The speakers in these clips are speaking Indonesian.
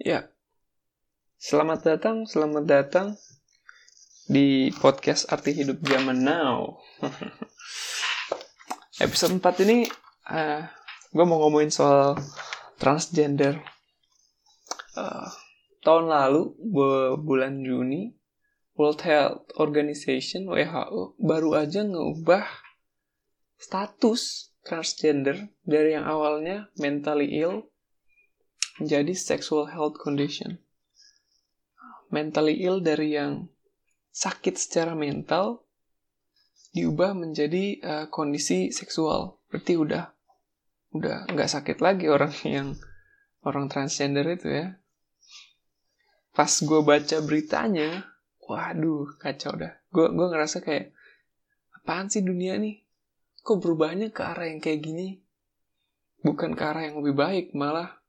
Ya, selamat datang, selamat datang di podcast Arti Hidup Zaman Now. Episode 4 ini, uh, gue mau ngomongin soal transgender. Uh, tahun lalu, bulan Juni, World Health Organization (WHO) baru aja ngubah status transgender dari yang awalnya mentally ill menjadi sexual health condition. Mentally ill dari yang sakit secara mental diubah menjadi uh, kondisi seksual. Berarti udah udah nggak sakit lagi orang yang orang transgender itu ya. Pas gue baca beritanya, waduh kacau dah. Gue gue ngerasa kayak apaan sih dunia nih? Kok berubahnya ke arah yang kayak gini? Bukan ke arah yang lebih baik, malah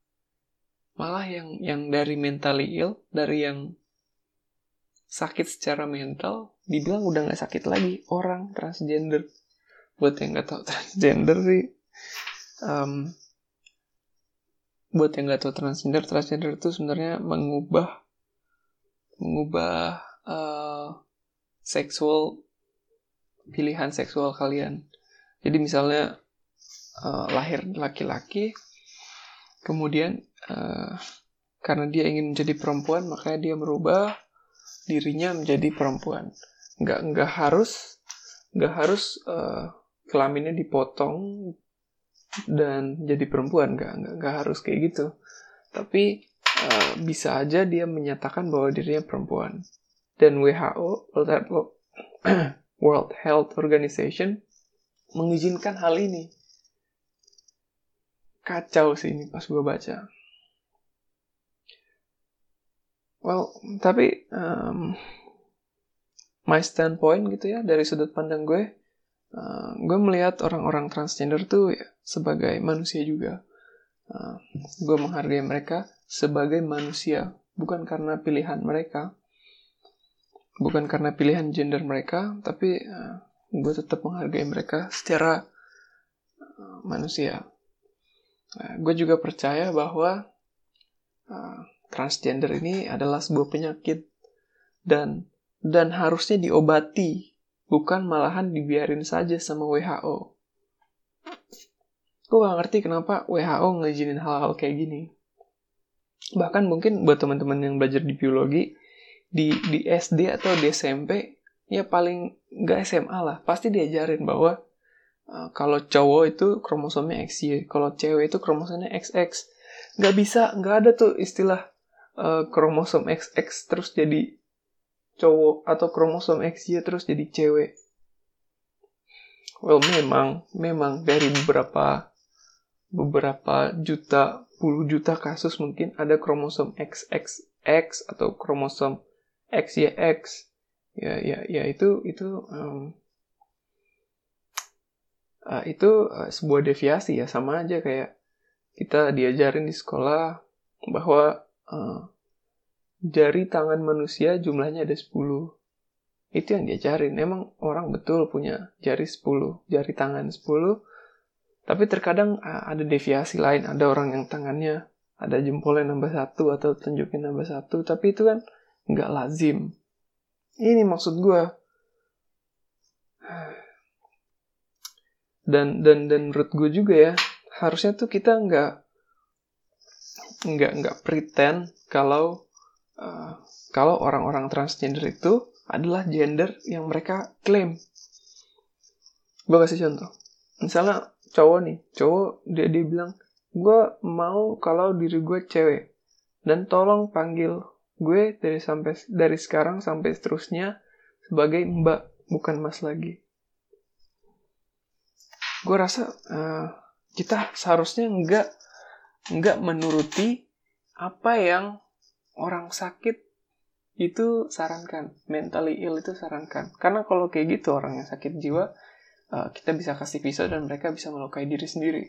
malah yang yang dari mentally ill dari yang sakit secara mental dibilang udah nggak sakit lagi. Orang transgender. Buat yang nggak tahu transgender sih um, buat yang nggak tahu transgender transgender itu sebenarnya mengubah mengubah uh, seksual pilihan seksual kalian. Jadi misalnya uh, lahir laki-laki kemudian uh, karena dia ingin menjadi perempuan makanya dia merubah dirinya menjadi perempuan. Nggak nggak harus nggak harus uh, kelaminnya dipotong dan jadi perempuan. Nggak nggak, nggak harus kayak gitu. Tapi uh, bisa aja dia menyatakan bahwa dirinya perempuan. Dan WHO World Health, World Health Organization mengizinkan hal ini kacau sih ini pas gue baca. Well tapi um, my standpoint gitu ya dari sudut pandang gue uh, gue melihat orang-orang transgender tuh ya, sebagai manusia juga. Uh, gue menghargai mereka sebagai manusia bukan karena pilihan mereka bukan karena pilihan gender mereka tapi uh, gue tetap menghargai mereka secara uh, manusia Nah, gue juga percaya bahwa uh, transgender ini adalah sebuah penyakit dan dan harusnya diobati, bukan malahan dibiarin saja sama WHO. Gue gak ngerti kenapa WHO ngizinin hal-hal kayak gini. Bahkan mungkin buat teman-teman yang belajar di biologi, di, di SD atau di SMP, ya paling gak SMA lah, pasti diajarin bahwa kalau cowok itu kromosomnya XY, kalau cewek itu kromosomnya XX. Nggak bisa, nggak ada tuh istilah uh, kromosom XX terus jadi cowok atau kromosom XY terus jadi cewek. Well, memang, memang dari beberapa beberapa juta, puluh juta kasus mungkin ada kromosom XXX atau kromosom XYX. Ya, ya, ya itu itu um, uh, itu uh, sebuah deviasi ya sama aja kayak kita diajarin di sekolah bahwa uh, jari tangan manusia jumlahnya ada 10 itu yang diajarin. Emang orang betul punya jari 10 jari tangan 10 tapi terkadang uh, ada deviasi lain. Ada orang yang tangannya ada jempolnya nambah satu atau tunjuknya nambah satu. Tapi itu kan nggak lazim. Ini maksud gue dan dan dan menurut gue juga ya harusnya tuh kita nggak nggak nggak pretend kalau uh, kalau orang-orang transgender itu adalah gender yang mereka klaim gue kasih contoh. Misalnya cowok nih cowok dia dia bilang gue mau kalau diri gue cewek dan tolong panggil gue dari sampai dari sekarang sampai seterusnya sebagai mbak bukan mas lagi gue rasa uh, kita seharusnya nggak nggak menuruti apa yang orang sakit itu sarankan. Mentally ill itu sarankan. Karena kalau kayak gitu orang yang sakit jiwa uh, kita bisa kasih pisau dan mereka bisa melukai diri sendiri.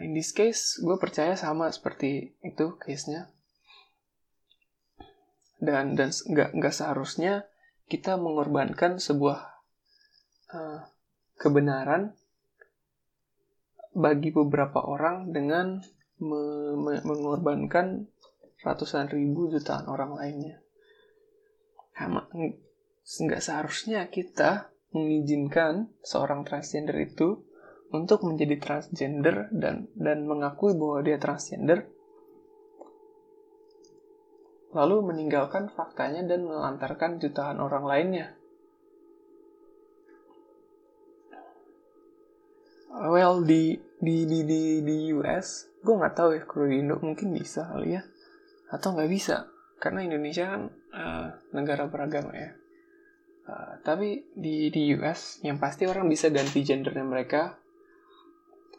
In this case gue percaya sama seperti itu case nya dan dan nggak nggak seharusnya kita mengorbankan sebuah uh, kebenaran bagi beberapa orang dengan me me mengorbankan ratusan ribu jutaan orang lainnya. Nggak seharusnya kita mengizinkan seorang transgender itu untuk menjadi transgender dan dan mengakui bahwa dia transgender lalu meninggalkan faktanya dan melantarkan jutaan orang lainnya. Well di di di di, di US gue nggak tahu ya kalau di Indo mungkin bisa kali ya. Atau nggak bisa karena Indonesia kan uh, negara beragama ya. Uh, tapi di di US yang pasti orang bisa ganti gendernya mereka.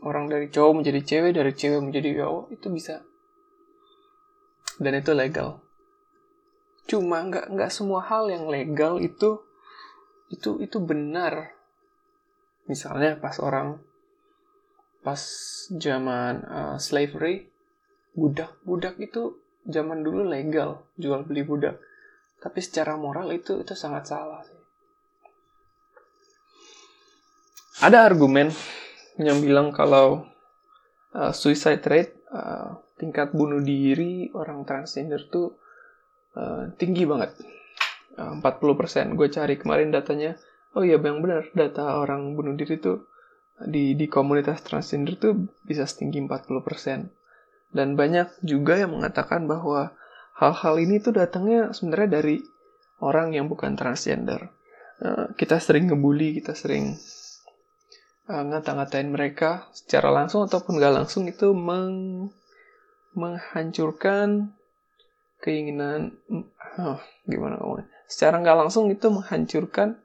Orang dari cowok menjadi cewek dari cewek menjadi cowok itu bisa. Dan itu legal. Cuma nggak nggak semua hal yang legal itu itu itu benar. Misalnya pas orang pas zaman uh, slavery budak budak itu zaman dulu legal jual beli budak. Tapi secara moral itu itu sangat salah sih. Ada argumen yang bilang kalau uh, suicide rate uh, tingkat bunuh diri orang transgender tuh uh, tinggi banget. Uh, 40% gue cari kemarin datanya oh iya bang benar. Data orang bunuh diri tuh di di komunitas transgender tuh bisa setinggi 40%. Dan banyak juga yang mengatakan bahwa hal-hal ini tuh datangnya sebenarnya dari orang yang bukan transgender. Uh, kita sering ngebully, kita sering uh, ngata-ngatain mereka secara langsung ataupun gak langsung itu meng menghancurkan keinginan uh, gimana ngomongnya secara nggak langsung itu menghancurkan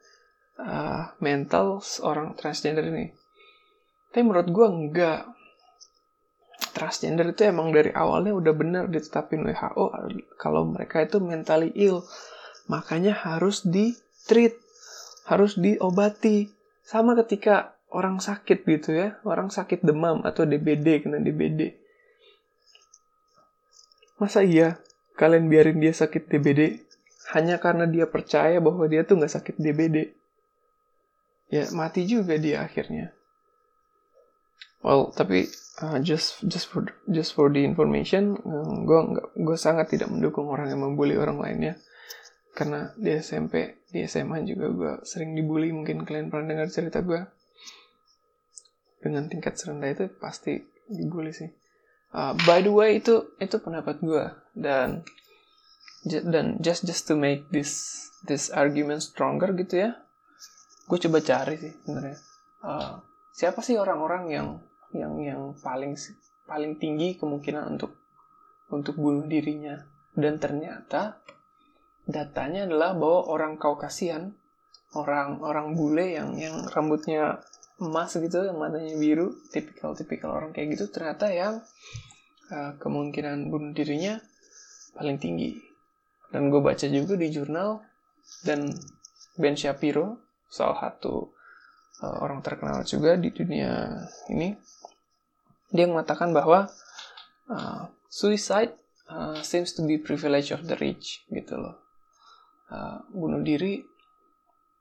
uh, mental seorang transgender ini tapi menurut gue enggak. Transgender itu emang dari awalnya udah benar ditetapin WHO kalau mereka itu mentally ill. Makanya harus di treat, harus diobati. Sama ketika orang sakit gitu ya, orang sakit demam atau DBD kena DBD. Masa iya kalian biarin dia sakit DBD hanya karena dia percaya bahwa dia tuh nggak sakit DBD? Ya mati juga dia akhirnya. Well, tapi uh, just just for just for the information, uh, gue gue sangat tidak mendukung orang yang membuli orang lainnya. Karena di SMP, di SMA juga gue sering dibully. Mungkin kalian pernah dengar cerita gue. Dengan tingkat serendah itu pasti dibully sih. Uh, by the way itu itu pendapat gue dan dan just just to make this this argument stronger gitu ya, gue coba cari sih sebenarnya. Uh, siapa sih orang-orang yang yang yang paling paling tinggi kemungkinan untuk untuk bunuh dirinya? Dan ternyata datanya adalah bahwa orang Kaukasian orang orang bule yang yang rambutnya emas gitu yang matanya biru tipikal tipikal orang kayak gitu ternyata yang uh, kemungkinan bunuh dirinya paling tinggi. Dan gue baca juga di jurnal dan Ben Shapiro salah satu uh, orang terkenal juga di dunia ini dia mengatakan bahwa uh, suicide uh, seems to be privilege of the rich gitu loh. Uh, bunuh diri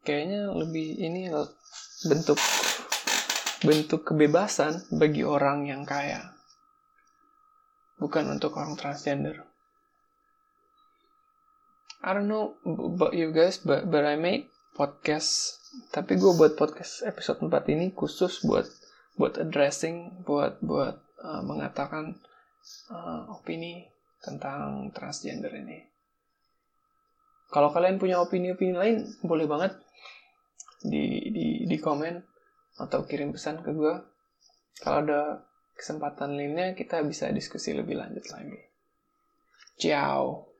kayaknya lebih ini bentuk bentuk kebebasan bagi orang yang kaya bukan untuk orang transgender. I don't know about you guys but, but I make podcast tapi gue buat podcast episode 4 ini khusus buat buat addressing buat buat uh, mengatakan uh, opini tentang transgender ini. Kalau kalian punya opini-opini lain boleh banget di di di komen atau kirim pesan ke gue kalau ada kesempatan lainnya kita bisa diskusi lebih lanjut lagi. Ciao